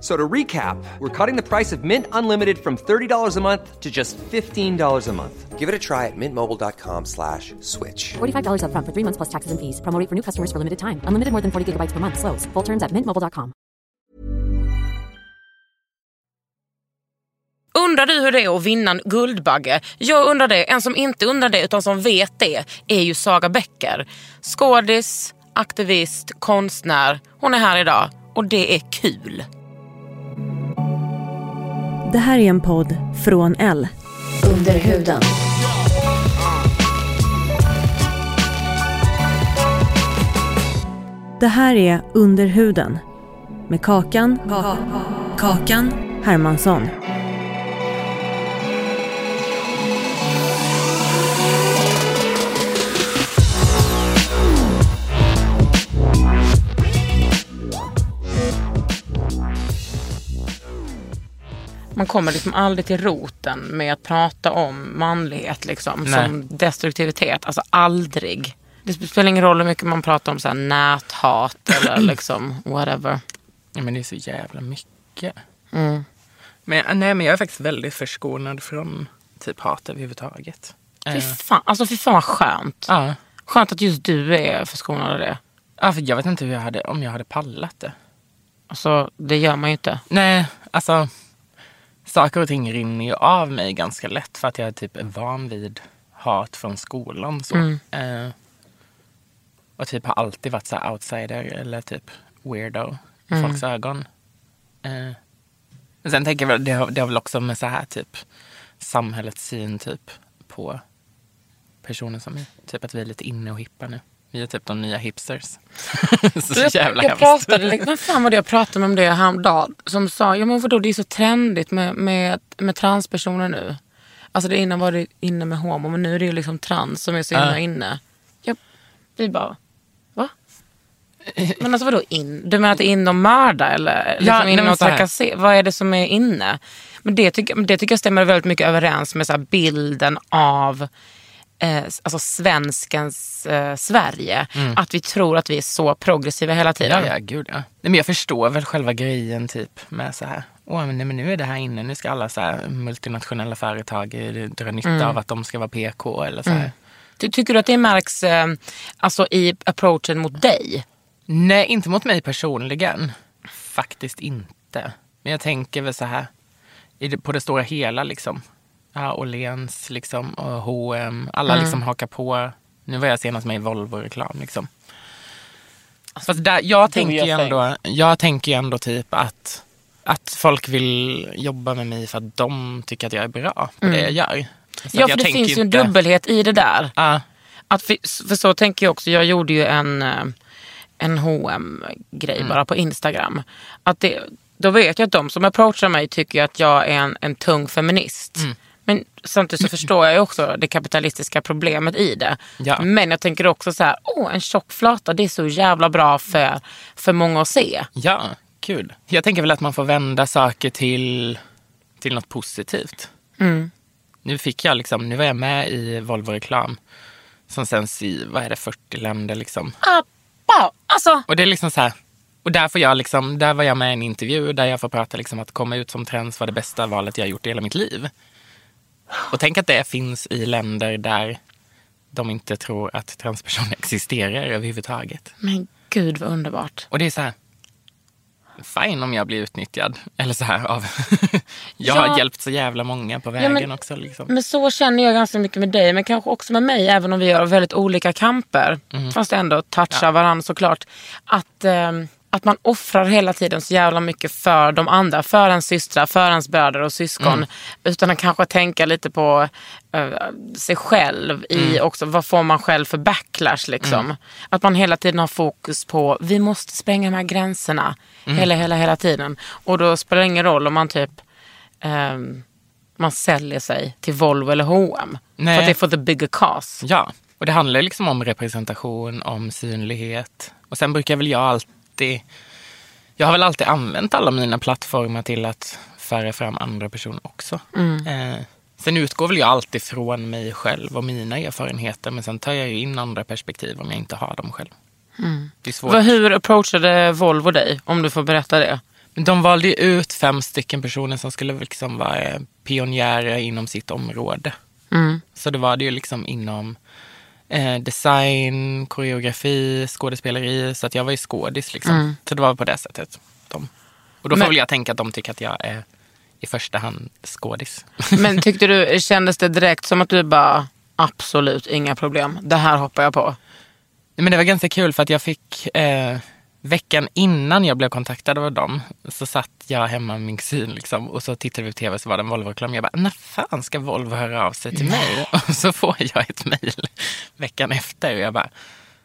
So to recap, we're cutting the price of Mint Unlimited from $30 a month to just $15 a month. Give it a try at mintmobile.com slash switch. $45 upfront for three months plus taxes and fees. Promo rate for new customers for limited time. Unlimited more than 40 gigabytes per month. Slows. Full terms at mintmobile.com. Undrar du hur det är att vinna en Guldbagge? Jag undrar det. En som inte undrar det utan som vet det är ju Saga Bäcker. Skådis, aktivist, konstnär. Hon är här idag och det är kul. Det här är en podd från L. Under huden. Det här är Under huden med Kakan, Kakan Hermansson. Man kommer liksom aldrig till roten med att prata om manlighet liksom, Nej. som destruktivitet. Alltså aldrig. Det spelar ingen roll hur mycket man pratar om så här, näthat eller liksom whatever. Ja, men det är så jävla mycket. Mm. Men, äh, nej, men jag är faktiskt väldigt förskonad från typ hat överhuvudtaget. Fy Eh, fan, alltså fy fan vad skönt. ja. Skönt att just du är förskonad av det. ja, för jag vet inte hur jag hade, om jag hade pallat det. Alltså det gör man ju inte. Nej, alltså saker och ting rinner ju av mig ganska lätt för att jag typ är van vid hat från skolan. Så. Mm. Eh, och typ har alltid varit så outsider eller typ weirdo i Mm. folks ögon. Eh, men sen tänker jag det har, det har väl också med så här typ samhällets syn typ på personer som är, typ att vi är lite inne och hippa nu. Vi är typ de nya hipsters. så jag, jävla jag hemskt. pratade, liksom- vad fan var det jag pratade med om det häromdagen? Som sa, ja men vadå det är så trendigt med, med, med transpersoner nu. Alltså det innan var det inne med homo men nu är det ju liksom trans som är så himla Ja. inne. Jag, vi bara, va? Men alltså vadå in? Du menar att det är inne att mörda eller liksom inne att trakassera? Vad är det som är inne? Men det tycker, det tycker jag stämmer väldigt mycket överens med så bilden av eh, alltså svenskens eh, Sverige. Att vi tror att vi är så progressiva hela tiden. Ja, ja, gud ja. Nej, men jag förstår väl själva grejen typ med så här. Åh, men, nej, men nu är det här inne. Nu ska alla så här multinationella företag eh, dra nytta Mm. av att de ska vara PK eller så här. Ty, tycker du att det märks eh, alltså i approachen mot dig? Nej, inte mot mig personligen. Faktiskt inte. Men jag tänker väl så här. På det stora hela liksom. Ja, Åhléns liksom, och H&M. Alla Mm. liksom hakar på. Nu var jag senast med i Volvo-reklam liksom. Fast där, jag, tänker ju ändå, jag tänker ju ändå typ att, att folk vill jobba med mig för att de tycker att jag är bra på det jag gör. Så Mm. Ja, för det finns ju en inte- dubbelhet i det där. Ja, Att för, för så tänker jag också. Jag gjorde ju en, eh, en hm grej Mm. bara på Instagram. Att det, då vet jag att de som approachar mig tycker att jag är en, en tung feminist. Mm. Men samtidigt så förstår jag ju också det kapitalistiska problemet i det. Ja. Men jag tänker också så här, åh en tjock flata det är så jävla bra för, för många att se. ja, kul. Jag tänker väl att man får vända saker till, till något positivt. Mm. Nu fick jag liksom, nu var jag med i Volvo-reklam som sänds i, vad är det, 40 länder liksom. Wow. Alltså, Och det är liksom så här, och där, får jag liksom, där var jag med i en intervju där jag får prata liksom att komma ut som trans var det bästa valet jag gjort i hela mitt liv. Och tänk att det finns i länder där de inte tror att transpersoner existerar överhuvudtaget. men gud vad underbart. Och det är så här, fine om jag blir utnyttjad. Eller så här av, jag Ja. har hjälpt så jävla många på vägen men- också. Liksom. Men så känner jag ganska mycket med dig, men kanske också med mig, även om vi gör väldigt olika kamper. Mm. Fast ändå touchar varandra såklart. Att, ehm, att man offrar hela tiden så jävla mycket för de andra. För ens systrar, för ens bröder och syskon. Mm. Utan att kanske tänka lite på eh, sig själv i Mm. också vad får man själv för backlash. Liksom. Att man hela tiden har fokus på vi måste spränga de här gränserna. Mm. Hela, hela, hela tiden. Och då spelar det ingen roll om man typ ehm, man säljer sig till Volvo eller H&M. Nej. För att det är for the bigger cause. Ja, och det handlar liksom om representation, om synlighet. Och sen brukar väl jag alltid... Jag har väl alltid använt alla mina plattformar till att föra fram andra personer också. Eh, sen utgår väl jag alltid från mig själv och mina erfarenheter. Men sen tar jag ju in andra perspektiv om jag inte har dem själv. Det är svårt. Vad, hur approachade Volvo dig? Om du får berätta det. De valde ju ut fem stycken personer som skulle liksom vara eh, pionjärer inom sitt område. Så det var det ju liksom inom eh, design, koreografi, skådespeleri. Så att jag var ju skådis liksom. Så det var på det sättet. De. Och då får Men- väl jag tänka att de tycker att jag är i första hand skådis. Men tyckte du, kändes det direkt som att du bara absolut inga problem. Det här hoppar jag på. Men det var ganska kul för att jag fick eh, veckan innan jag blev kontaktad av dem så satt jag hemma med min kusin liksom, och så tittade vi på tv så var det en Volvo-reklam. Jag bara, när fan ska Volvo höra av sig till mig? Och så får jag ett mejl veckan efter och jag bara,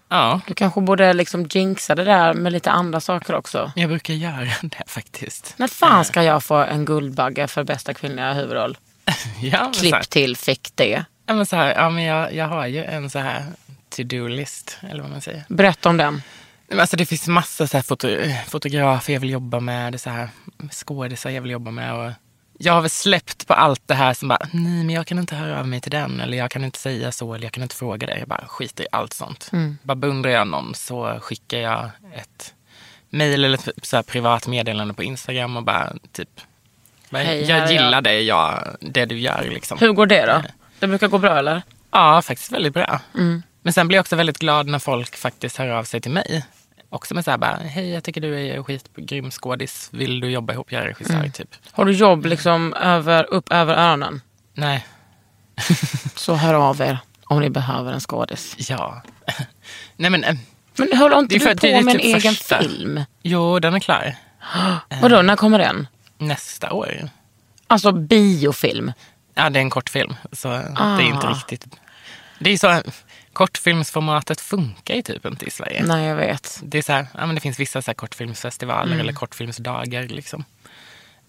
ja, Du kanske borde liksom jinxa det där med lite andra saker också. jag brukar göra det faktiskt. När fan ska jag få en Guldbagge för bästa kvinnliga huvudroll? Ja, Klipp till fick det. ja, men så här, ja, men jag, jag har ju en så här to-do-list, eller vad man säger. Berätta om den. Alltså det finns massa så foto, fotografer jag vill jobba med, det är så här skådisar jag vill jobba med. Och jag har väl släppt på allt det här som bara, nej men jag kan inte höra av mig till den, eller jag kan inte säga så, eller jag kan inte fråga det. Jag bara skiter i allt sånt. Bara beundrar jag någon så skickar jag ett mejl eller ett så här privat meddelande på Instagram och bara typ, Hej, jag gillar jag." det, jag, det du gör liksom. Hur går det då? Det brukar gå bra eller? Ja, faktiskt väldigt bra. Men sen blir jag också väldigt glad när folk faktiskt hör av sig till mig. Också med så här bara, hej jag tycker du är skitgrym skådis, vill du jobba ihop, jag är regissör typ. Har du jobb liksom över, upp över öronen? Nej, Så hör av er om ni behöver en skådis. ja. Nej men, eh, Men håller inte du på med en typ egen första. film? jo den är klar. Vadå, när kommer den? Nästa år. Alltså biofilm. Ja, det är en kortfilm, så det är inte Ah. riktigt. Det är så, kortfilmsformatet funkar ju typ inte i Sverige. Nej, jag vet. Det är så här, ja, men det finns vissa så kortfilmsfestivaler Mm. eller kortfilmsdagar. Liksom.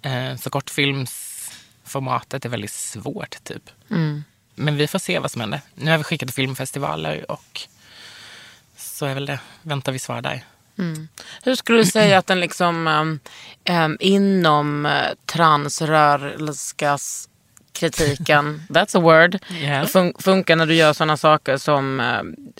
Eh, så kortfilmsformatet är väldigt svårt typ. Mm. Men vi får se vad som händer. Nu har vi skickat till filmfestivaler och så är väl det, väntar vi svar där. Hur skulle du säga att den liksom um, inom uh, transrörelskas kritiken, that's a word, Yeah. fun- funkar när du gör sådana saker som,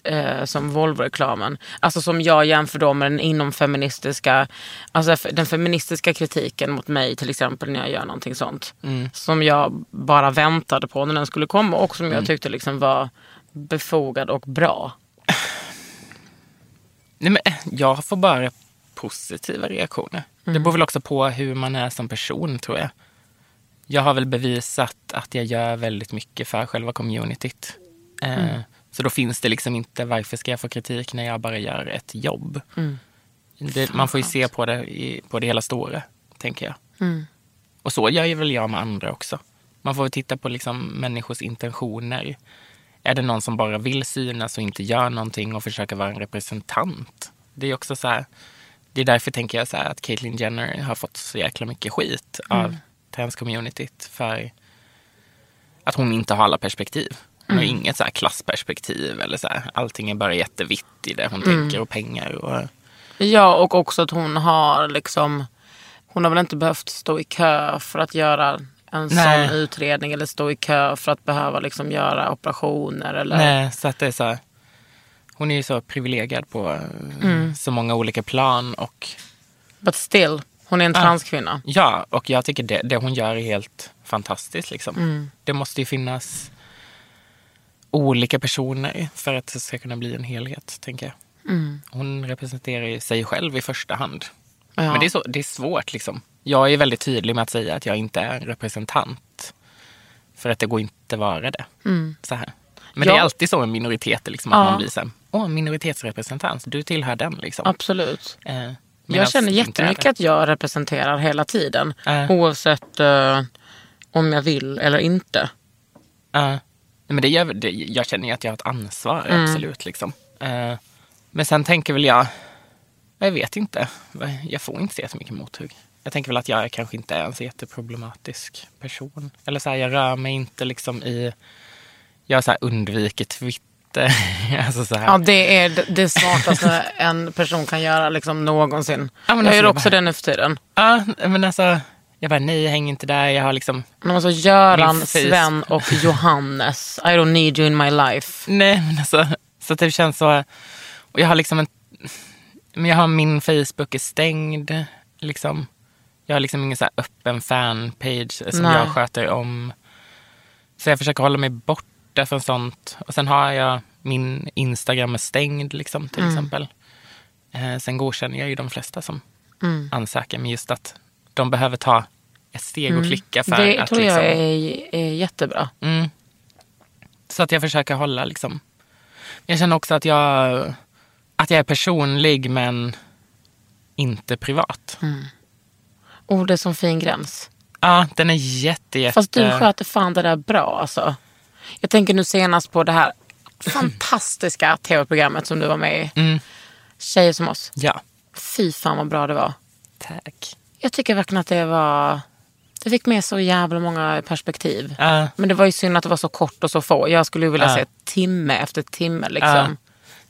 eh, eh, som Volvo-reklamen. Alltså som jag jämför då med den inomfeministiska, alltså f- den feministiska kritiken mot mig till exempel när jag gör någonting sånt. Som jag bara väntade på när den skulle komma och som jag tyckte liksom var befogad och bra. Nej, men, eh, jag får bara positiva reaktioner. Det beror väl också på hur man är som person tror jag. Jag har väl bevisat att jag gör väldigt mycket för själva communityt. Eh, Så då finns det liksom inte varför ska jag få kritik när jag bara gör ett jobb. Det, man får ju se på det, i, på det hela stora, tänker jag. Och så gör ju väl jag med andra också. Man får titta på liksom människors intentioner. Är det någon som bara vill synas och inte gör någonting och försöker vara en representant? Det är också så här, det är därför tänker jag så här att Caitlyn Jenner har fått så jäkla mycket skit av transcommunityt för att hon inte har alla perspektiv. Hon har inget så här klassperspektiv eller så här, allting är bara jättevitt i det hon tänker och pengar och Ja, och också att hon har liksom... Hon har väl inte behövt stå i kö för att göra en Nej. sån utredning eller stå i kö för att behöva liksom göra operationer. Eller... Nej, så att det är så här, hon är ju så privilegierad på eh, så många olika plan och But still, hon är en transkvinna. ja, och jag tycker det, det hon gör är helt fantastiskt liksom. Det måste ju finnas olika personer för att det ska kunna bli en helhet, tänker jag. Hon representerar ju sig själv i första hand. Ja. Men det är, så, det är svårt liksom. Jag är väldigt tydlig med att säga att jag inte är en representant. För att det går inte vara det. Så här. Men det Ja. är alltid så med minoriteter, liksom, att Ja. man blir så här, åh minoritetsrepresentant, du tillhör den liksom. Absolut. Eh, Jag känner jättemycket att jag representerar hela tiden. Äh. Oavsett eh, om jag vill eller inte. Nej, men det gör, det, jag känner ju att jag har ett ansvar, Mm. absolut. Liksom. Eh, men sen tänker väl jag, jag vet inte, jag får inte se så mycket mothugg. Jag tänker väl att jag kanske inte är en så jätteproblematisk person. Eller så här, jag rör mig inte liksom i, jag så undviker Twitter. alltså så här. Ja, det är det- smartaste en person kan göra liksom någonsin. Ja, men jag alltså, gör jag också bara- det nu för tiden. Ja, men alltså, jag bara nej, häng inte där. Jag har liksom, Men alltså Göran. Sven och Johannes. I don't need you in my life. nej men alltså, så det känns så, och jag har liksom en, men jag har min Facebook är stängd, liksom. Jag har liksom ingen så öppen fanpage som Nej. jag sköter om. Så jag försöker hålla mig borta från sånt. Och sen har jag min Instagram är stängd liksom, till exempel. Eh, sen godkänner jag ju de flesta som ansöker. Men just att de behöver ta ett steg och klicka för Det att tror liksom, jag är, är jättebra. Mm. Så att jag försöker hålla liksom. Jag känner också att jag, att jag är personlig men inte privat. Oh, det är som fin gräns. Ja, den är jätte, jätte... Fast du sköter fan det där bra alltså. Jag tänker nu senast på det här fantastiska tv-programmet som du var med i. Mm. Tjejer som oss. Ja, Fy fan vad bra det var. tack. Jag tycker verkligen att det var... Det fick med så jävla många perspektiv. Ja. Men det var ju synd att det var så kort och så få. Jag skulle ju vilja Ja. se timme efter timme liksom.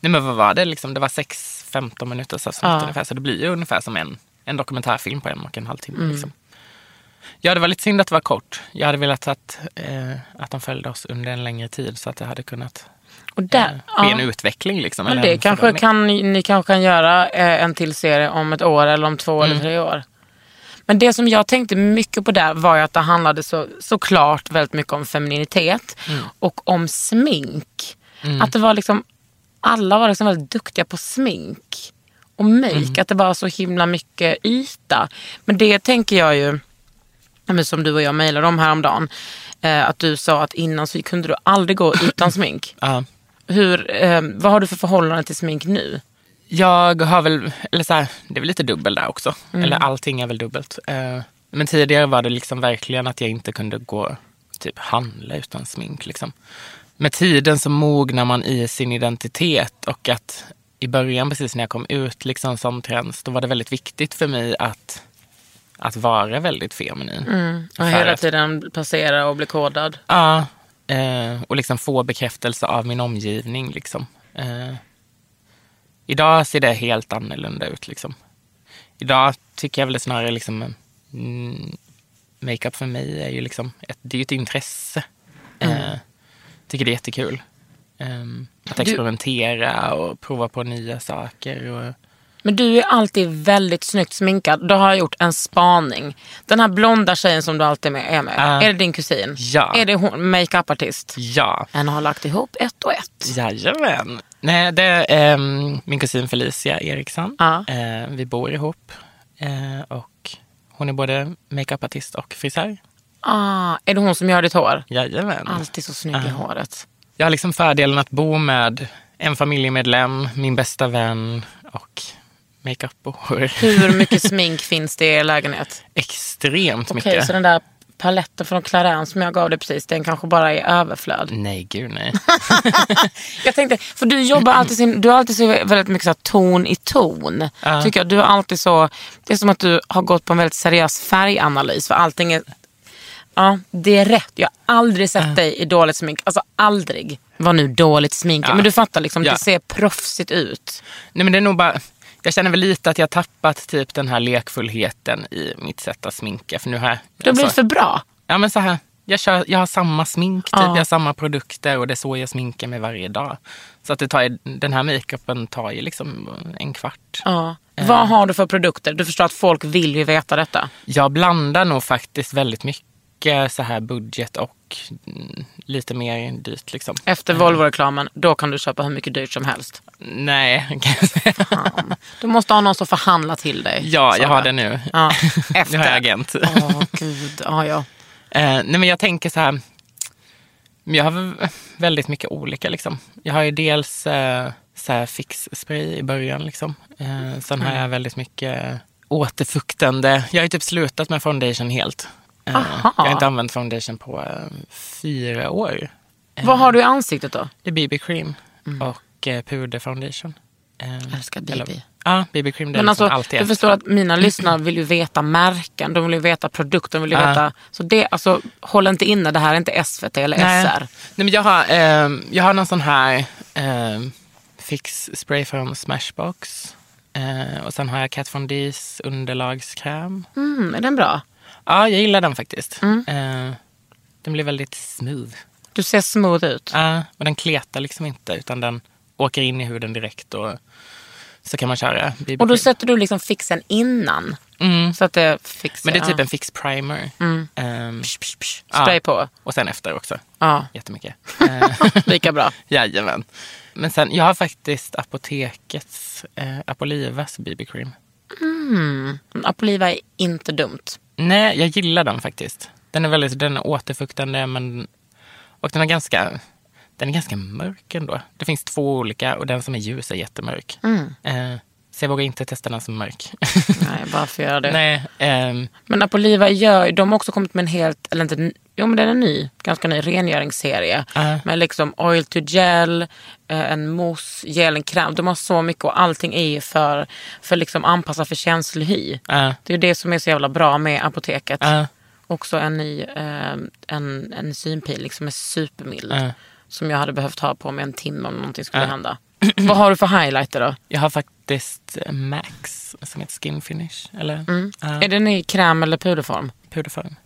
Nej men vad var det liksom? Det var 6-15 minuters avsnitt Ja. ungefär. Så det blir ju ungefär som en, en dokumentärfilm på en och en halv timme. Mm. Liksom. Ja, det var lite synd att det var kort. Jag hade velat att, eh, att de följde oss under en längre tid så att det hade kunnat Och eh, där, ske ja. en utveckling. Liksom, Men det kanske kan, ni kanske kan göra eh, en till serie om ett år eller om två eller tre år. Men det som jag tänkte mycket på där var ju att det handlade så, såklart väldigt mycket om femininitet och om smink. Att det var liksom, alla var liksom väldigt duktiga på smink och make. Att det var så himla mycket yta. Men det tänker jag ju, men som du och jag mejlade om häromdagen. Eh, att du sa att innan så kunde du aldrig gå utan smink. Ja. Hur, eh, vad har du för förhållande till smink nu? Jag har väl, eller så här, det är väl lite dubbel där också. Mm. Eller allting är väl dubbelt. Eh, Men tidigare var det liksom verkligen att jag inte kunde gå typ handla utan smink. Liksom. Med tiden så mognar man i sin identitet och att i början, precis när jag kom ut liksom som trans, då var det väldigt viktigt för mig att, att vara väldigt feminin. Och För hela att- tiden passera och bli kodad. Ja, eh, och liksom få bekräftelse av min omgivning. Liksom. Eh, idag ser det helt annorlunda ut. Liksom. Idag tycker jag väl snarare liksom, mm, makeup för mig är ju liksom ett, det är ett intresse. Eh, tycker det är jättekul. Eh, att experimentera och prova på nya saker. Och, Men du är alltid väldigt snyggt sminkad. Då har jag gjort en spaning. Den här blonda tjejen som du alltid är med, är med. Ja. Är det din kusin? Ja. Är det hon, makeupartist? ja, En har lagt ihop ett och ett. Jajamän. Nej, det är ehm, min kusin Felicia Eriksson. Ja. Eh, vi bor ihop. Eh, och hon är både makeupartist och frisör. Ah, är det hon som gör ditt hår? Jajamän. Alltid så snygg i håret. Jag har liksom fördelen att bo med en familjemedlem, min bästa vän och makeup och hår. Hur mycket smink finns det i er lägenhet? Extremt Okej, mycket. så den där paletten från Clarins som jag gav dig precis, den kanske bara är överflöd. Nej, gud nej. Jag tänkte, för du jobbar alltid, sin, du har alltid så väldigt mycket så här ton i ton. Ja. Tycker jag. Du har alltid så, det är som att du har gått på en väldigt seriös färganalys. För allting är, ja det är rätt. Jag har aldrig sett dig i dåligt smink. Alltså aldrig. Vad nu dåligt smink. Ja. Men du fattar liksom, Ja. det ser proffsigt ut. nej, men det är nog bara... Jag känner väl lite att jag tappat typ den här lekfullheten i mitt sätt att sminka. För nu har jag... Du har blivit för bra. Ja men så här, jag, kör, jag har samma smink, typ. Ja. jag har samma produkter och det är så jag sminkar mig varje dag. Så att det tar, den här makeupen tar ju liksom en kvart. Ja. Vad har du för produkter? Du förstår att folk vill ju veta detta. Jag blandar nog faktiskt väldigt mycket så här budget och mm, lite mer dyrt liksom. Efter Volvo-reklamen, då kan du köpa hur mycket dyrt som helst. Nej. Fan. Du måste ha någon som förhandlar till dig. Ja, jag har det nu. Ja, Nu efter. har jag agent. Åh gud, ja ja. Eh, nej men jag tänker så här. Jag har väl väldigt mycket olika liksom. Jag har ju dels, eh, så här fix-spray i början. Liksom. Eh, sen har jag väldigt mycket återfuktande. Jag har ju typ slutat med foundation helt. Eh, Aha. jag har inte använt foundation på eh, fyra år. Vad har du i ansiktet då? Det är BB-cream och eh, puder-foundation. Eh, Älskar BB. Ja, BB-cream det är Men liksom alltså, alltid du förstår att mina lyssnare vill ju veta märken, de vill ju veta produkter, de vill ju Ja. veta... Så det, alltså, håll inte inne, det här är inte SVT eller Nej. SR. Nej, men jag, har, eh, jag har någon sån här eh, fix spray från Smashbox. Eh, och sen har jag Kat Von D's underlagskräm. Mm, är den bra? Ja, jag gillar den faktiskt. Mm. Eh, den blir väldigt smooth. Du ser smooth ut. Ja, och den kletar liksom inte utan den åker in i huden direkt och så kan man köra BB Och då sätter du liksom fixen innan. Så att det fixar. Men det är typ ja. en fix primer. Ehm, Spray ja. på. Och sen efter också. Ja, Jättemycket. Lika bra. Jajamän. Men sen, jag har faktiskt apotekets eh, Apolivas BB-cream. Apoliva är inte dumt. Nej, jag gillar den faktiskt. Den är väldigt den är återfuktande men, och den är ganska den är ganska mörk ändå. Det finns två olika och den som är ljus är jättemörk. Eh, så jag vågar inte testa den som är mörk. Nej, bara för att göra det. Nej, ehm, Men Apoliva gör, de har också kommit med en helt, eller inte, jo men den är ny, ganska ny rengöringsserie. Ja. Med liksom oil to gel, eh, en mousse, gel, en kräm. De har så mycket och allting är för, för liksom anpassat för känslig hy. Ja. Det är det som är så jävla bra med apoteket. Ja. Också en ny eh, en, en synpil som är supermild. Som jag hade behövt ha på mig en timme om någonting skulle hända. Vad har du för highlighter då? jag har faktiskt eh, Max som heter Skin Finish. Eller ja, Är den i kräm eller puderform? puderform.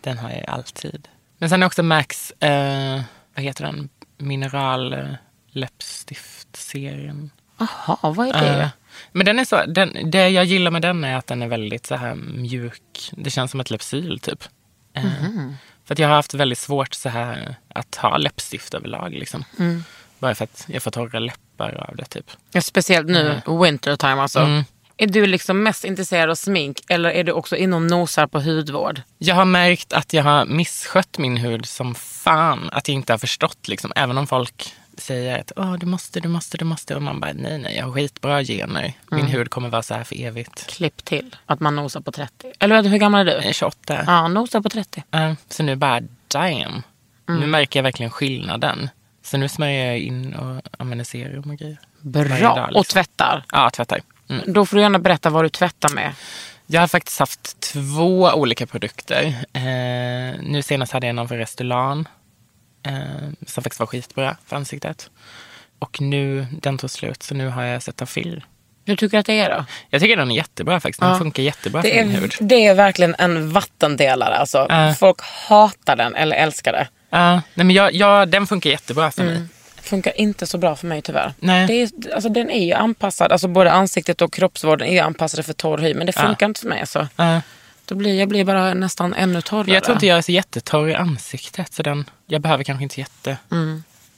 Den har jag alltid. Men sen är också Max, eh, vad heter den? Mineral eh. Jaha, vad är det? Eh, Men den är så, den, det jag gillar med den är att den är väldigt så här mjuk. Det känns som ett Lypsyl typ. Eh, För att jag har haft väldigt svårt så här att ha läppstift överlag. Liksom. Bara för att jag får torra läppar av det typ. Ja, speciellt nu, winter time alltså. Mm. Är du liksom mest intresserad av smink eller är du också inom nosar på hudvård? Jag har märkt att jag har misskött min hud som fan. Att jag inte har förstått liksom. Även om folk säger att Åh, du måste, du måste, du måste. Och man bara nej, nej, jag har skitbra gener. Min hud kommer vara så här för evigt. Klipp till att man nosar på 30. Eller hur gammal är du? är 28. Ja, nosar på 30. Ja, så nu bara damn. Nu märker jag verkligen skillnaden. Så nu smörjer jag in och använder serum och grejer. Bra. Dag, liksom. Och tvättar. Ja, tvättar. Mm. Då får du gärna berätta vad du tvättar med. Jag har faktiskt haft två olika produkter. Eh, nu senast hade jag någon för Restylane. Eh, som faktiskt var skitbra för ansiktet. Och nu, den tog slut, så nu har jag Cetaphil. Hur tycker du att det är då? Jag tycker den är jättebra faktiskt. Den Ja. funkar jättebra Det för min är, hud. det är verkligen en vattendelare. Alltså. Ja. Folk hatar den eller älskar det. Ja, nej men jag, jag, den funkar jättebra för mig. Funkar inte så bra för mig tyvärr. Nej. Det är, alltså, den är ju anpassad, alltså både ansiktet och kroppsvården är anpassade för torr hy. Men det funkar inte för mig. Alltså. Ja. Då blir, jag blir bara nästan ännu torrare. Jag tror inte jag är så jättetorr i ansiktet. Så den, jag behöver kanske inte jätte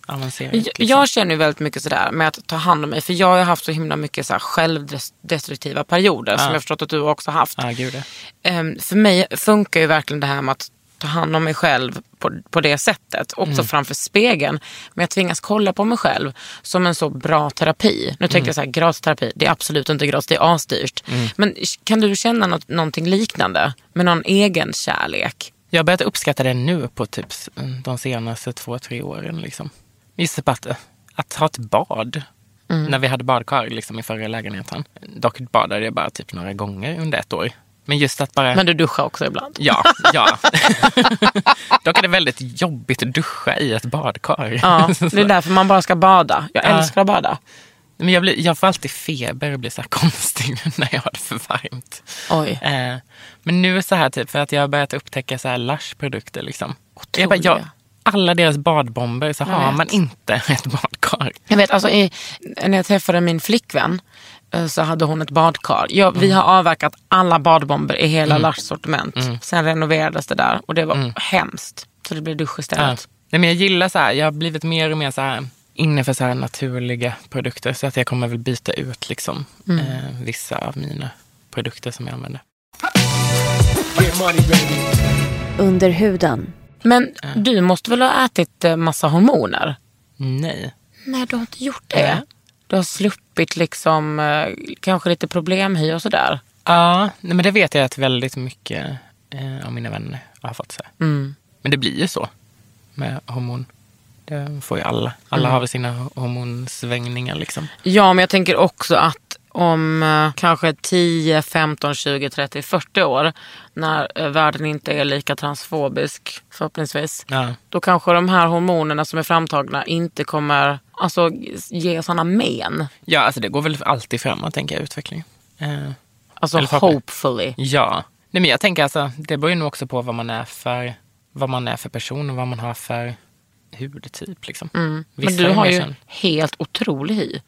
avancerat. Jag, liksom. jag känner ju väldigt mycket sådär med att ta hand om mig. För jag har haft så himla mycket så självdestruktiva perioder. Som jag förstått att du också haft. Ja, gud ja. Ehm, för mig funkar ju verkligen det här med att ta hand om mig själv på, på det sättet. Också Mm. framför spegeln. Men jag tvingas kolla på mig själv som en så bra terapi. Nu tänkte Mm. jag så här, gratisterapi, det är absolut inte gratis, det är asdyrt. Men kan du känna något, någonting liknande? Med någon egen kärlek? Jag har börjat uppskatta det nu på typ de senaste två, tre åren. Liksom. Just på att, att ha ett bad. När vi hade badkar liksom, i förra lägenheten. Dock badade jag bara typ några gånger under ett år. Men just att bara... Men du duschar också ibland? Ja, ja. Dock är det väldigt jobbigt att duscha i ett badkar. Ja, det är därför man bara ska bada. Jag Ja. älskar att bada. Men jag, blir, jag får alltid feber och blir så här konstig när jag har det för varmt. Oj. Eh, men nu så här typ för att jag har börjat upptäcka så här Lush-produkter liksom. Jag bara, jag, alla deras badbomber så Jag har vet. man inte ett badkar. Jag vet, alltså, i, när jag träffade min flickvän så hade hon ett badkar. Vi Mm. har avverkat alla badbomber i hela Lush sortiment. Sen renoverades det där och det var hemskt. Så det blev dusch Mm. Ja. istället. Nej, men jag gillar så här, jag har blivit mer och mer så här inne för så här naturliga produkter. Så att jag kommer väl byta ut liksom Mm. eh, vissa av mina produkter som jag använder. Under huden. Men du måste väl ha ätit eh, massa hormoner? Nej. Nej, du har inte gjort det. Nej. Du har sluppit liksom eh, kanske lite problemhy och sådär. Ja, nej, men det vet jag att väldigt mycket eh, av mina vänner har fått sig. Mm. Men det blir ju så med hormon. Det får ju alla. Alla Mm. har väl sina hormonsvängningar liksom. Ja, men jag tänker också att om eh, kanske 10, 15, 20, 30, 40 år när eh, världen inte är lika transfobisk förhoppningsvis. Ja. Då kanske de här hormonerna som är framtagna inte kommer alltså, ge sådana men. ja, alltså det går väl alltid framåt tänker jag, utvecklingen. Eh, Alltså hopefully. ja, nej, men jag tänker alltså, det beror ju nog också på vad man är för, vad man är för person och vad man har för hudtyp. Liksom. Mm. Men du har ju känd- helt otrolig hy.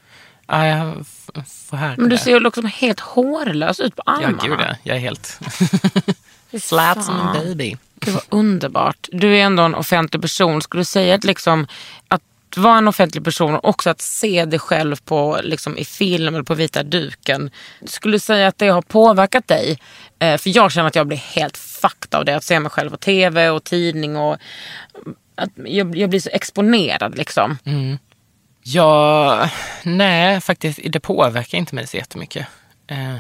Ja, jag får här Men du ser ju liksom helt hårlös ut på Ja, armarna. gud ja. Jag är helt flat som en baby. Gud vad underbart. Du är ändå en offentlig person. Skulle du säga att, liksom, att vara en offentlig person och också att se dig själv på, liksom, i film eller på vita duken. Skulle du säga att det har påverkat dig? Eh, för jag känner att jag blir helt fucked av det. Att se mig själv på tv och tidning. Och, att jag, jag blir så exponerad liksom. Mm. Ja, nej faktiskt. Det påverkar inte mig så jättemycket. Eh,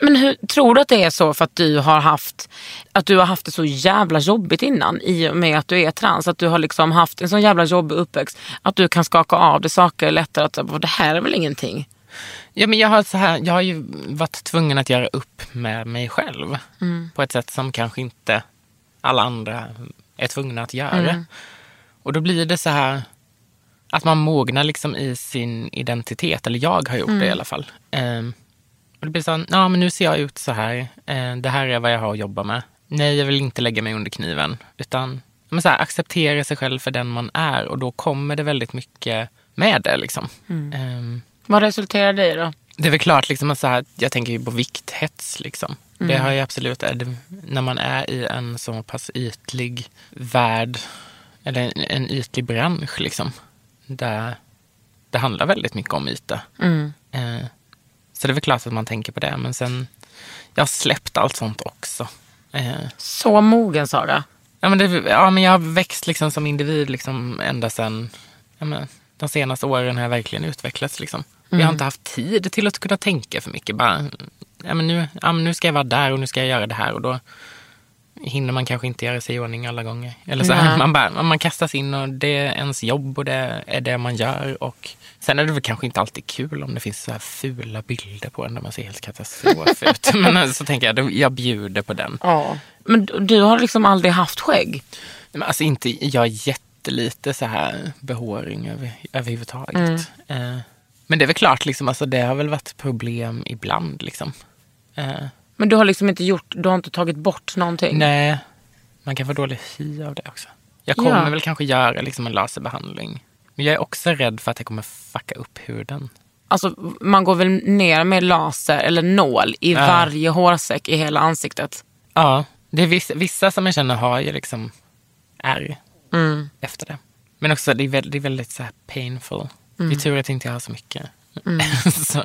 men hur, tror du att det är så för att du har haft att du har haft det så jävla jobbigt innan i och med att du är trans? Att du har liksom haft en så jävla jobbig uppväxt att du kan skaka av dig saker lättare? Att det här är väl ingenting? Ja, men jag, har så här, jag har ju varit tvungen att göra upp med mig själv på ett sätt som kanske inte alla andra är tvungna att göra. Och då blir det så här att man mognar liksom i sin identitet, eller jag har gjort det i alla fall. Ehm, och det blir så ja men nu ser jag ut så här, Eh, det här är vad jag har att jobba med. Nej, jag vill inte lägga mig under kniven, utan men så här, acceptera sig själv för den man är och då kommer det väldigt mycket med det. Liksom. Ehm, Vad resulterar det i då? det är väl klart, liksom, att så här, jag tänker ju på vikthets. Liksom. Det har ju absolut, är det, när man är i en så pass ytlig värld, eller en, en ytlig bransch, liksom, där det handlar väldigt mycket om yta. Eh, så det är väl klart att man tänker på det, men sen, jag har släppt allt sånt också. Eh, Så mogen Sara. Ja, men det, ja, men jag har växt liksom som individ liksom ända sedan ja, men, de senaste åren har jag verkligen utvecklats. Liksom. Jag har inte haft tid till att kunna tänka för mycket. Bara, ja, men nu, ja, men nu ska jag vara där och nu ska jag göra det här. Och då hinner man kanske inte göra sig i ordning alla gånger. Eller så här, man, bara, man kastas in och det är ens jobb och det är det man gör. Och sen är det väl kanske inte alltid kul om det finns så här fula bilder på en där man ser helt katastrof ut. Men så tänker jag, jag bjuder på den. Ja. Men du, har liksom aldrig haft skägg? Men alltså inte, jag har jättelite så här behåring över, överhuvudtaget. Eh, men det är väl klart, liksom, alltså, det har väl varit problem ibland. Liksom. Eh, Men du har liksom inte gjort, du har inte tagit bort någonting? nej, man kan få dålig hy av det också. Jag kommer Ja. väl kanske göra liksom, en laserbehandling. Men jag är också rädd för att det kommer fucka upp huden. Alltså man går väl ner med laser eller nål i Ja. varje hårsäck i hela ansiktet? Ja, det är vissa, vissa som jag känner har ju liksom ärr efter det. Men också det är väldigt, det är väldigt så här painful. Det är tur att inte jag har så mycket. så,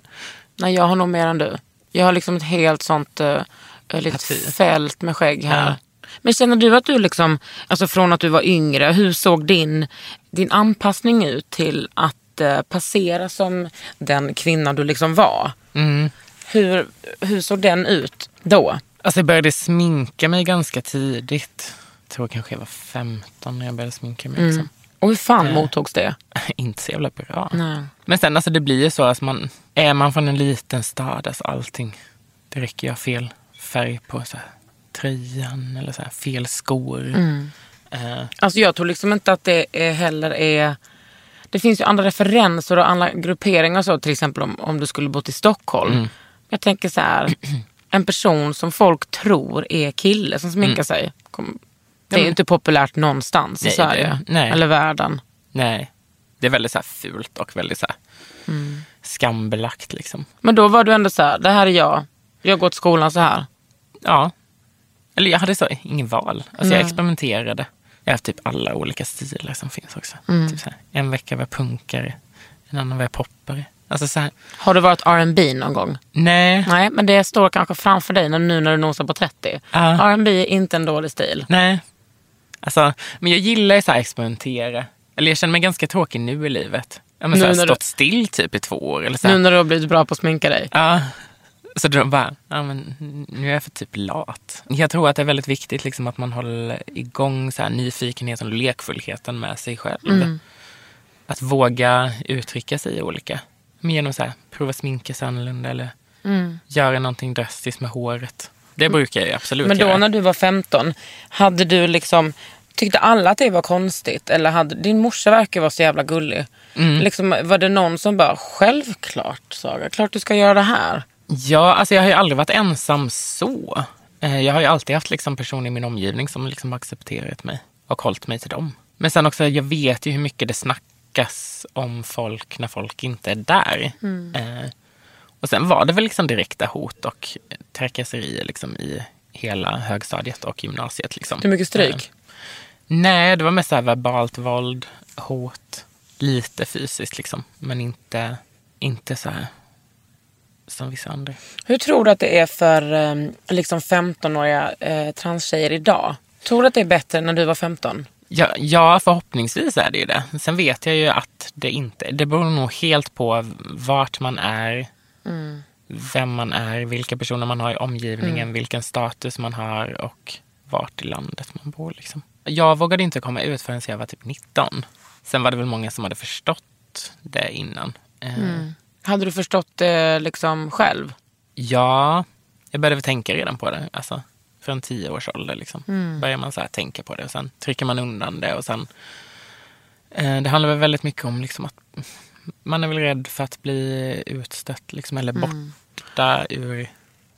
Nej, jag har nog mer än du. Jag har liksom ett helt sånt uh, litet fält med skägg här. Ja. Men känner du att du liksom, alltså från att du var yngre, hur såg din, din anpassning ut till att eh, passera som den kvinna du liksom var? mm. Hur, hur såg den ut då? Alltså jag började sminka mig ganska tidigt. Jag tror kanske jag var 15 när jag började sminka mig. Liksom. Och hur fan mottogs det? Inte så jävla bra. Nej. Men sen alltså det blir ju så att man, är man från en liten stad, alltså allting, det räcker ha fel färg på så här, tröjan eller så här, fel skor. Eh, Alltså jag tror liksom inte att det är heller är... Det finns ju andra referenser och andra grupperingar och så. Till exempel om, om du skulle bo i Stockholm. Jag tänker så här. En person som folk tror är kille som sminkar sig. Kom, det är ju inte populärt någonstans i Nej, Sverige. det- nej. Eller världen. nej, det är väldigt så här fult och väldigt så här skambelagt liksom. Men då var du ändå så här. Det här är jag. Jag går till skolan så här. Ja. Eller jag hade så ingen val. Alltså jag experimenterade. Jag har haft typ alla olika stilar som finns också. Typ så här, en vecka var jag punkare, en annan var jag poppare. Alltså så här, Har du varit R&B någon gång? nej, Nej, men det står kanske framför dig nu när du nosar på 30. Ja. R&B är inte en dålig stil. nej. Alltså, men jag gillar ju så här experimentera. Eller jag känner mig ganska tråkig nu i livet. ja, men så Nu här, när du- stått still typ i två år. Eller så här. Nu när du har blivit bra på att sminka dig. Ja, så de bara, ja, men nu är jag för typ lat. Jag tror att det är väldigt viktigt liksom, att man håller igång så här, nyfikenheten och lekfullheten med sig själv. Att våga uttrycka sig i olika. Men genom här, prova sminka sig annorlunda eller göra någonting drastiskt med håret. Det brukar jag absolut Men då göra. när du var 15, hade du liksom, tyckte alla att det var konstigt? Eller hade, din morsa verkar vara så jävla gullig. Mm. Liksom, var det någon som bara, självklart Saga, klart du ska göra det här. Ja, alltså jag har ju aldrig varit ensam så. Eh, Jag har ju alltid haft liksom personer i min omgivning som liksom accepterat mig och hållit mig till dem. Men sen också, jag vet ju hur mycket det snackas om folk när folk inte är där. Eh, och sen var det väl liksom direkta hot och trakasserier liksom i hela högstadiet och gymnasiet. Liksom. Hur mycket stryk? Eh, nej, det var mest så här verbalt våld, hot, lite fysiskt liksom. Men inte, inte så här som vissa andra. Hur tror du att det är för eh, liksom 15-åriga eh, transtjejer idag? Tror du att det är bättre när du var 15? Ja, ja, förhoppningsvis är det ju det. Sen vet jag ju att det inte... Det beror nog helt på vart man är, vem man är, vilka personer man har i omgivningen, vilken status man har och vart i landet man bor. Liksom. Jag vågade inte komma ut förrän jag var typ 19. Sen var det väl många som hade förstått det innan. Eh, Hade du förstått det liksom själv? Ja, jag började tänka redan på det. Alltså, från tio års ålder liksom. börjar man så här tänka på det och sen trycker man undan det. Och sen, eh, det handlar väl väldigt mycket om liksom att man är väl rädd för att bli utstött liksom, eller borta ur...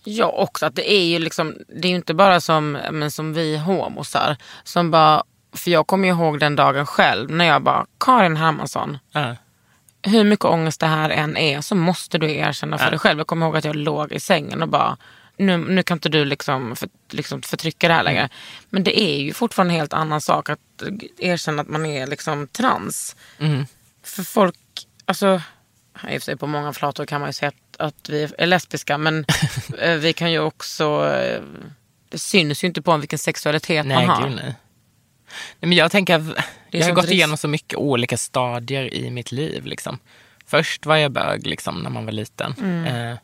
Ja, också att det är ju liksom, det är ju inte bara som, men som vi homosar. Som bara, för jag kommer ihåg den dagen själv när jag bara, Karin Hermansson, Ja, hur mycket ångest det här än är så måste du erkänna för Ja. dig själv. Jag kommer ihåg att jag låg i sängen och bara, nu, nu kan inte du liksom, för, liksom förtrycka det här längre. Men det är ju fortfarande en helt annan sak att erkänna att man är liksom trans. För folk, alltså, i och för sig på många flator kan man ju säga att, att vi är lesbiska men eh, vi kan ju också, eh, det syns ju inte på en vilken sexualitet nej, man har. gud nej. Nej. Men jag tänker, jag har gått risk- igenom så mycket olika stadier i mitt liv. Liksom. Först var jag bög liksom, när man var liten. Eh,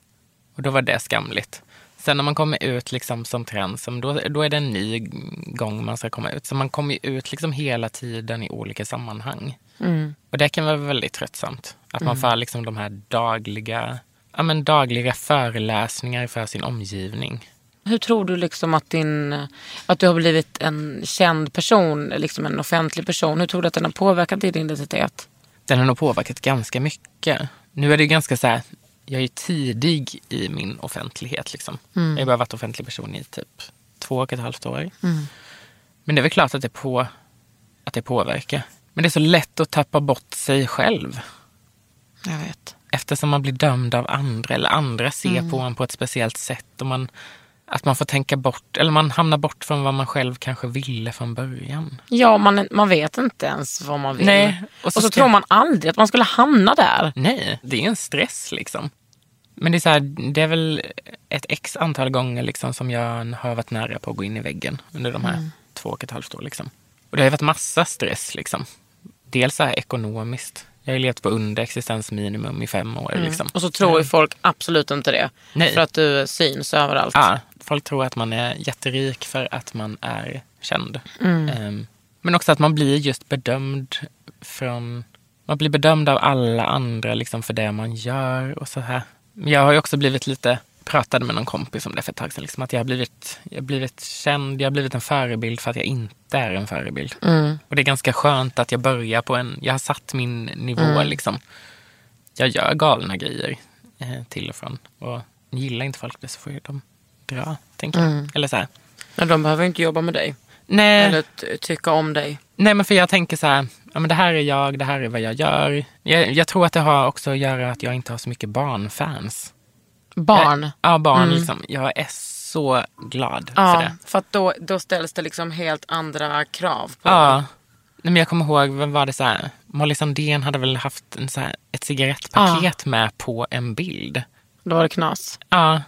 och då var det skamligt. Sen när man kommer ut liksom, som trans, då, då är det en ny gång man ska komma ut. Så man kommer ut liksom, hela tiden i olika sammanhang. Och det kan vara väldigt tröttsamt. Att man får liksom, de här dagliga, ja, men, dagliga föreläsningar för sin omgivning. Hur tror du liksom att, din, att du har blivit en känd person, liksom en offentlig person, hur tror du att den har påverkat din identitet? Den har nog påverkat ganska mycket. Nu är det ganska så här, jag är tidig i min offentlighet. Liksom. Jag har bara varit offentlig person i typ två och ett halvt år. Men det är väl klart att det, på, att det påverkar. Men det är så lätt att tappa bort sig själv. Jag vet. Eftersom man blir dömd av andra eller andra ser på en på ett speciellt sätt. Och man, att man får tänka bort, eller man hamnar bort från vad man själv kanske ville från början. Ja, man, man vet inte ens vad man vill. Nej, och och så så, ska- tror man aldrig att man skulle hamna där. Nej, det är en stress liksom. Men det är, så här, det är väl ett x antal gånger liksom som jag har varit nära på att gå in i väggen under de här två och ett halvt år. Liksom. Och det har ju varit massa stress. Liksom. Dels så här ekonomiskt. Jag har ju levt på under existensminimum i fem år. Liksom. Och så tror ju folk absolut inte det. Nej. För att du syns överallt. Ja, folk tror att man är jätterik för att man är känd. Ehm, men också att man blir just bedömd från... Man blir bedömd av alla andra liksom för det man gör och så här. Jag har ju också blivit lite... Pratade med någon kompis om det för ett tag sedan. Liksom, att jag har, blivit, jag har blivit känd, jag har blivit en förebild för att jag inte är en förebild. Och det är ganska skönt att jag börjar på en... Jag har satt min nivå liksom. Jag gör galna grejer eh, till och från. Och gillar inte folk det så får ju de dra, tänker jag. Eller så här. Men de behöver inte jobba med dig. Nej, Eller tycka om dig. nej, men för jag tänker så här. Ja, men det här är jag, det här är vad jag gör. Jag, jag tror att det har också att göra att jag inte har så mycket barnfans. Barn. Jag, ja, barn liksom. Jag är så glad för Ja, det. för att då, då ställs det liksom helt andra krav på Ja. Men jag kommer ihåg, vad var det så här? Molly Sandén hade väl haft en så här, ett cigarettpaket med på en bild. Då var det knas. Ja.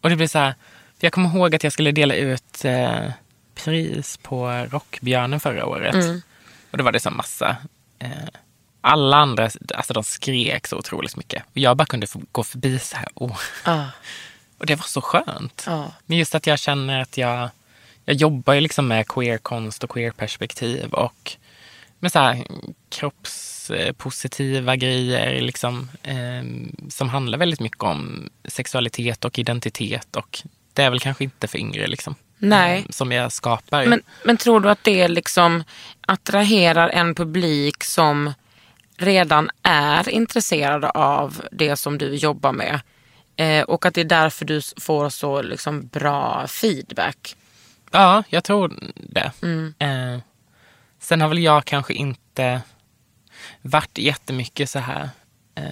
Och det blir så här. Jag kommer ihåg att jag skulle dela ut eh, pris på Rockbjörnen förra året. Och då var det så massa eh, Alla andra, alltså de skrek så otroligt mycket. Och jag bara kunde gå förbi så här. Oh. Ja. Och det var så skönt. Ja. Men just att jag känner att jag, jag jobbar ju liksom med queerkonst och queerperspektiv och med så här kroppspositiva grejer liksom, eh, som handlar väldigt mycket om sexualitet och identitet och det är väl kanske inte för yngre liksom. Nej. eh, Som jag skapar. Men, men tror du att det liksom attraherar en publik som redan är intresserade av det som du jobbar med? Eh, och att det är därför du får så liksom bra feedback? Ja, jag tror det. Mm. Eh, sen har väl jag kanske inte varit jättemycket så här eh,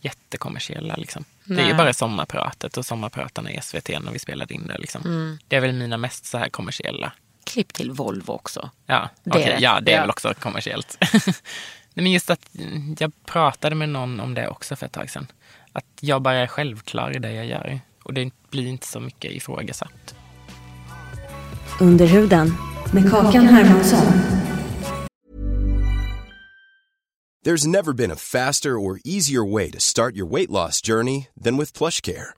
jättekommersiella. Liksom. Det är ju bara sommarpratet och sommarpratarna i SVT när vi spelade in det. Liksom. Mm. Det är väl mina mest så här kommersiella. Klipp till Volvo också. Ja, Det det. ja det är Ja. väl också kommersiellt. Nej, men just att jag pratade med någon om det också för ett tag sedan. Att jag bara är självklar i det jag gör. Och det blir inte så mycket ifrågasatt. Under huden med Kakan Hermansson. There's never been a faster or easier way to start your weight loss journey than with PlushCare.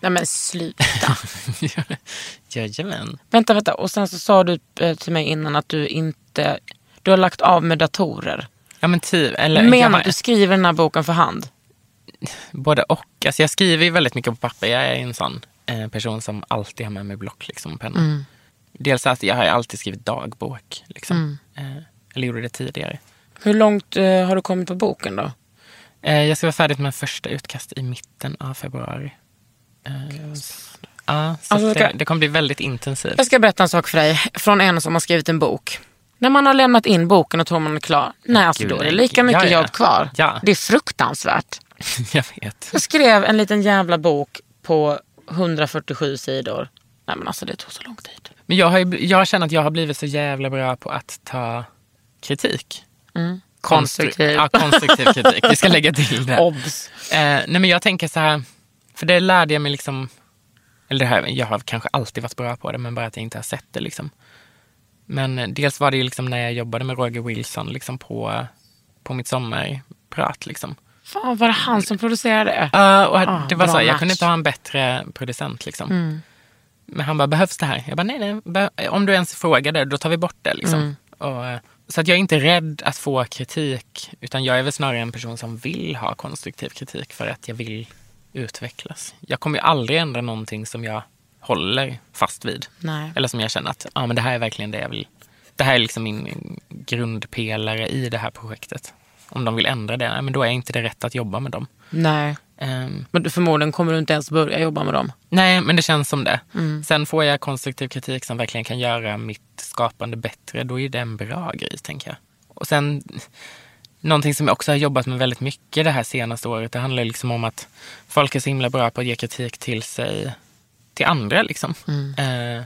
Nej men sluta. Jajamän. vänta, vänta. Och sen så sa du eh, till mig innan att du inte... Du har lagt av med datorer. Ja men typ. Eller, menar har- att du skriver den här boken för hand? Både och. Alltså jag skriver ju väldigt mycket på papper. Jag är en sån eh, person som alltid har med mig block liksom, penna. Mm. Dels att jag har alltid skrivit dagbok. Liksom. Eh, eller gjorde det tidigare. Hur långt eh, har du kommit på boken då? Eh, jag ska vara färdig med första utkast i mitten av februari. Eh, ja, så Alltså, det, det kommer bli väldigt intensivt. Jag ska berätta en sak för dig från en som har skrivit en bok. När man har lämnat in boken och tror man är klar, nej alltså Gud, då är det lika mycket Ja, ja. jobb kvar. Ja. Det är fruktansvärt. jag vet. Jag skrev en liten jävla bok på 147 sidor. Nej men alltså det tog så lång tid. Men jag, har ju, jag känner att jag har blivit så jävla bra på att ta kritik. Mm. Konstru- Konstruktiv. Ja, konstruktiv kritik. Vi ska lägga till det. Obs. Eh, nej men jag tänker så här, för det lärde jag mig liksom, eller här, jag har kanske alltid varit bra på det, men bara att jag inte har sett det liksom. Men eh, dels var det ju liksom när jag jobbade med Roger Wilson liksom på, på mitt sommarprat liksom. Fan var det han som producerade det? Uh, och Ah, det var så, här, jag match. kunde inte ha en bättre producent liksom. Men han bara, behövs det här? Jag bara, nej, nej, om du ens frågar det, då tar vi bort det liksom. Och, eh, så att jag är inte rädd att få kritik, utan jag är väl snarare en person som vill ha konstruktiv kritik för att jag vill utvecklas. Jag kommer ju aldrig ändra någonting som jag håller fast vid. Nej. Eller som jag känner att ah, men det här är verkligen det jag vill. Det här är liksom min grundpelare i det här projektet. Om de vill ändra det, men då är inte det rätt att jobba med dem. Nej. Ehm, Men förmodligen kommer du inte ens börja jobba med dem. Nej, men det känns som det. Mm. Sen får jag konstruktiv kritik som verkligen kan göra mitt skapande bättre. Då är det en bra grej, tänker jag. Och sen, någonting som jag också har jobbat med väldigt mycket det här senaste året, det handlar liksom om att folk är så himla bra på att ge kritik till sig, till andra liksom. Mm. Eh,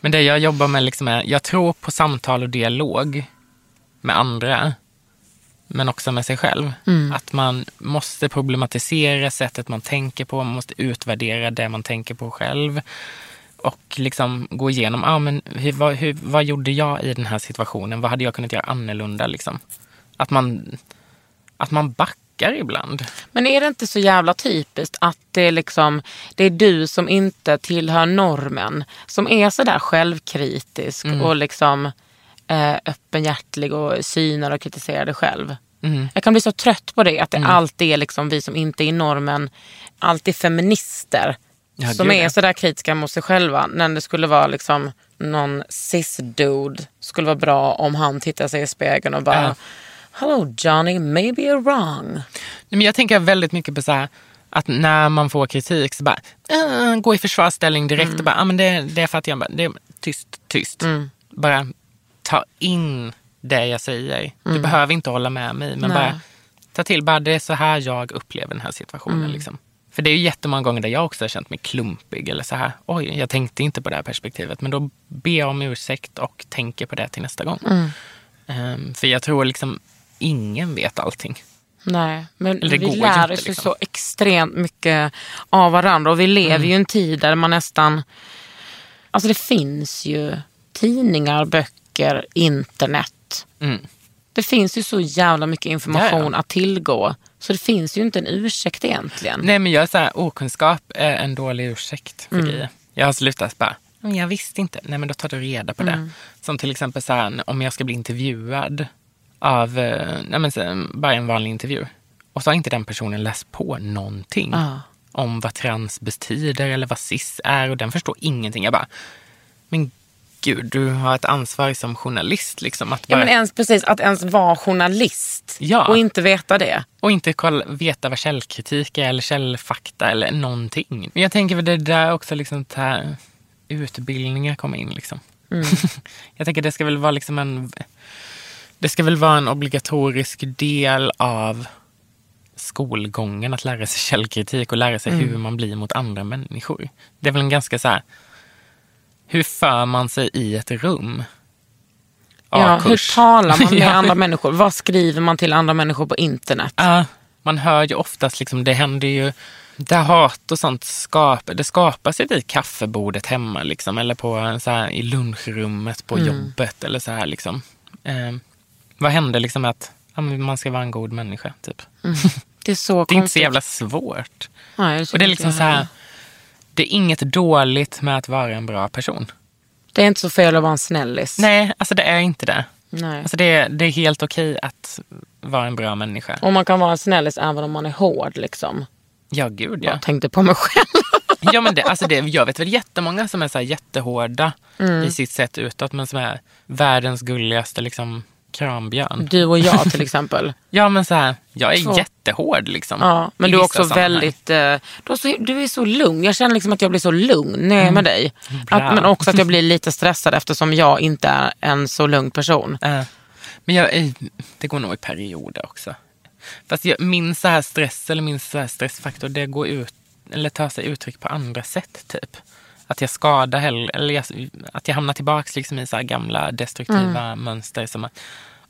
men det jag jobbar med liksom är, jag tror på samtal och dialog med andra, men också med sig själv. Att man måste problematisera sättet man tänker på, man måste utvärdera det man tänker på själv. Och liksom gå igenom, ah, men hur, vad, hur, vad gjorde jag i den här situationen? Vad hade jag kunnat göra annorlunda? Liksom? Att, man, att man backar ibland. Men är det inte så jävla typiskt att det är, liksom, det är du som inte tillhör normen som är sådär självkritisk och liksom eh, öppenhjärtig och synar och kritiserar dig själv? Jag kan bli så trött på det, att det alltid är liksom vi som inte är i normen, alltid feminister Ja, som är sådär kritiska mot sig själva när det skulle vara liksom någon cis-dude skulle vara bra om han tittar sig i spegeln och bara Ja. Hello Johnny, maybe you're wrong. Nej, Men jag tänker väldigt mycket på så här, att när man får kritik så bara äh, gå i försvarsställning direkt Mm. och bara, ah, men det, det är för att jag bara, det är tyst, tyst. Mm. Bara ta in det jag säger. Du behöver inte hålla med mig, men Mm. Nej. bara ta till, bara det är så här jag upplever den här situationen. Mm. Liksom. För det är ju jättemånga gånger där jag också har känt mig klumpig eller så här, oj, jag tänkte inte på det här perspektivet. Men då ber jag om ursäkt och tänker på det till nästa gång. Mm. Ehm, för jag tror liksom, ingen vet allting. Nej, men Eller vi lär oss liksom. så extremt mycket av varandra. Och vi lever Mm. ju i en tid där man nästan... Alltså det finns ju tidningar, böcker, internet. Mm. Det finns ju så jävla mycket information Ja, ja. att tillgå. Så det finns ju inte en ursäkt egentligen. Nej men jag är så här, okunskap är en dålig ursäkt för grejer. Jag har slutat bara, "Men jag visste inte. Nej men då tar du reda på det. Som till exempel så här, om jag ska bli intervjuad av, eh, nej men bara en vanlig intervju. Och så har inte den personen läst på någonting Ja. om vad trans betyder eller vad cis är och den förstår ingenting. Jag bara, men gud du har ett ansvar som journalist liksom. Att Ja, bara, men ens, precis, att ens vara journalist Ja. och inte veta det. Och inte kolla, veta vad källkritik är eller källfakta eller någonting. Men jag tänker väl det där också liksom här utbildningar kommer in liksom. jag tänker det ska väl vara liksom en det ska väl vara en obligatorisk del av skolgången att lära sig källkritik och lära sig hur man blir mot andra människor. Det är väl en ganska så här hur för man sig i ett rum? Ja, hur talar man med Ja. andra människor? Vad skriver man till andra människor på internet? Ja, man hör ju oftast, liksom, det händer ju, där hat och sånt skapar, det skapas ju vid kaffebordet hemma liksom, eller på, så här, i lunchrummet på jobbet. eller så här liksom. Eh, Vad händer liksom med att ja, man ska vara en god människa? Typ. Det är så Det är inte så konstigt. jävla svårt. Nej, Och det är liksom så här, det är inget dåligt med att vara en bra person. Det är inte så fel att vara en snällis. Nej, alltså det är inte det. Nej. Alltså det, är, det är helt okej att vara en bra människa. Och man kan vara en snällis även om man är hård. Liksom. Ja, gud ja. Jag tänkte på mig själv. Ja, men det, alltså det, jag vet väl jättemånga som är så jättehårda Mm. i sitt sätt utåt, men som är världens gulligaste liksom, krambjörn. Du och jag till exempel. Ja, men så här, jag är Två. jättehård liksom. Ja, men du är också sammanhang. väldigt... Eh, du, är så, du är så lugn. Jag känner liksom att jag blir så lugn när jag är med dig. Bra. Att, men också att jag blir lite stressad eftersom jag inte är en så lugn person. Eh, men jag, är- det går nog i perioder också. Fast jag, min så här stress eller min så här stressfaktor, det går ut, eller tar sig uttryck på andra sätt typ. Att jag skadar hellre, eller jag, att jag hamnar tillbaka liksom i så gamla destruktiva Mm. mönster som att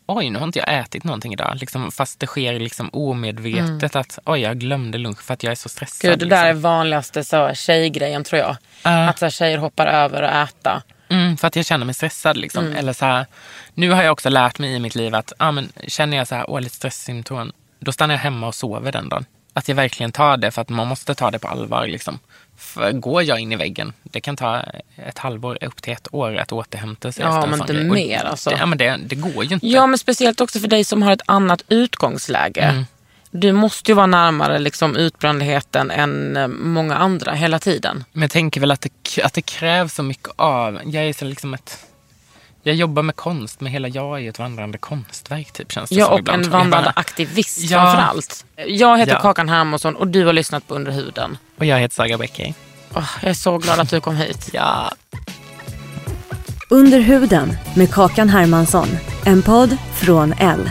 oj, nu har inte jag ätit någonting idag. Liksom, fast det sker liksom omedvetet att oj, jag glömde lunch för att jag är så stressad. Mm. Gud, det där är liksom. vanligaste så, tjejgrejen tror jag. Ja. Att så tjejer hoppar över att äta. Mm, för att jag känner mig stressad. Liksom. Mm. Eller så här, nu har jag också lärt mig i mitt liv att ah, men, känner jag så här, åh, lite stresssymptom, då stannar jag hemma och sover den dagen. Att jag verkligen tar det, för att man måste ta det på allvar. Liksom. För går jag in i väggen, det kan ta ett halvår, upp till ett år att återhämta sig. Ja, men inte mer, alltså. Det, ja, men det, det går ju inte. Ja, men speciellt också för dig som har ett annat utgångsläge. Mm. Du måste ju vara närmare liksom, utbrändheten än eh, många andra hela tiden. Men jag tänker väl att det, att det krävs så mycket av... Jag är så liksom ett... Jag jobbar med konst, men hela jag är ett vandrande konstverk typ känns det Ja, som och ibland. en Jag vandrande bara- aktivist Ja. framför allt. Jag heter Ja. Kakan Hermansson och du har lyssnat på Under huden. Och jag heter Saga Beckey. Åh, jag är så glad att du kom hit. Ja. Under huden med Kakan Hermansson. En podd från L.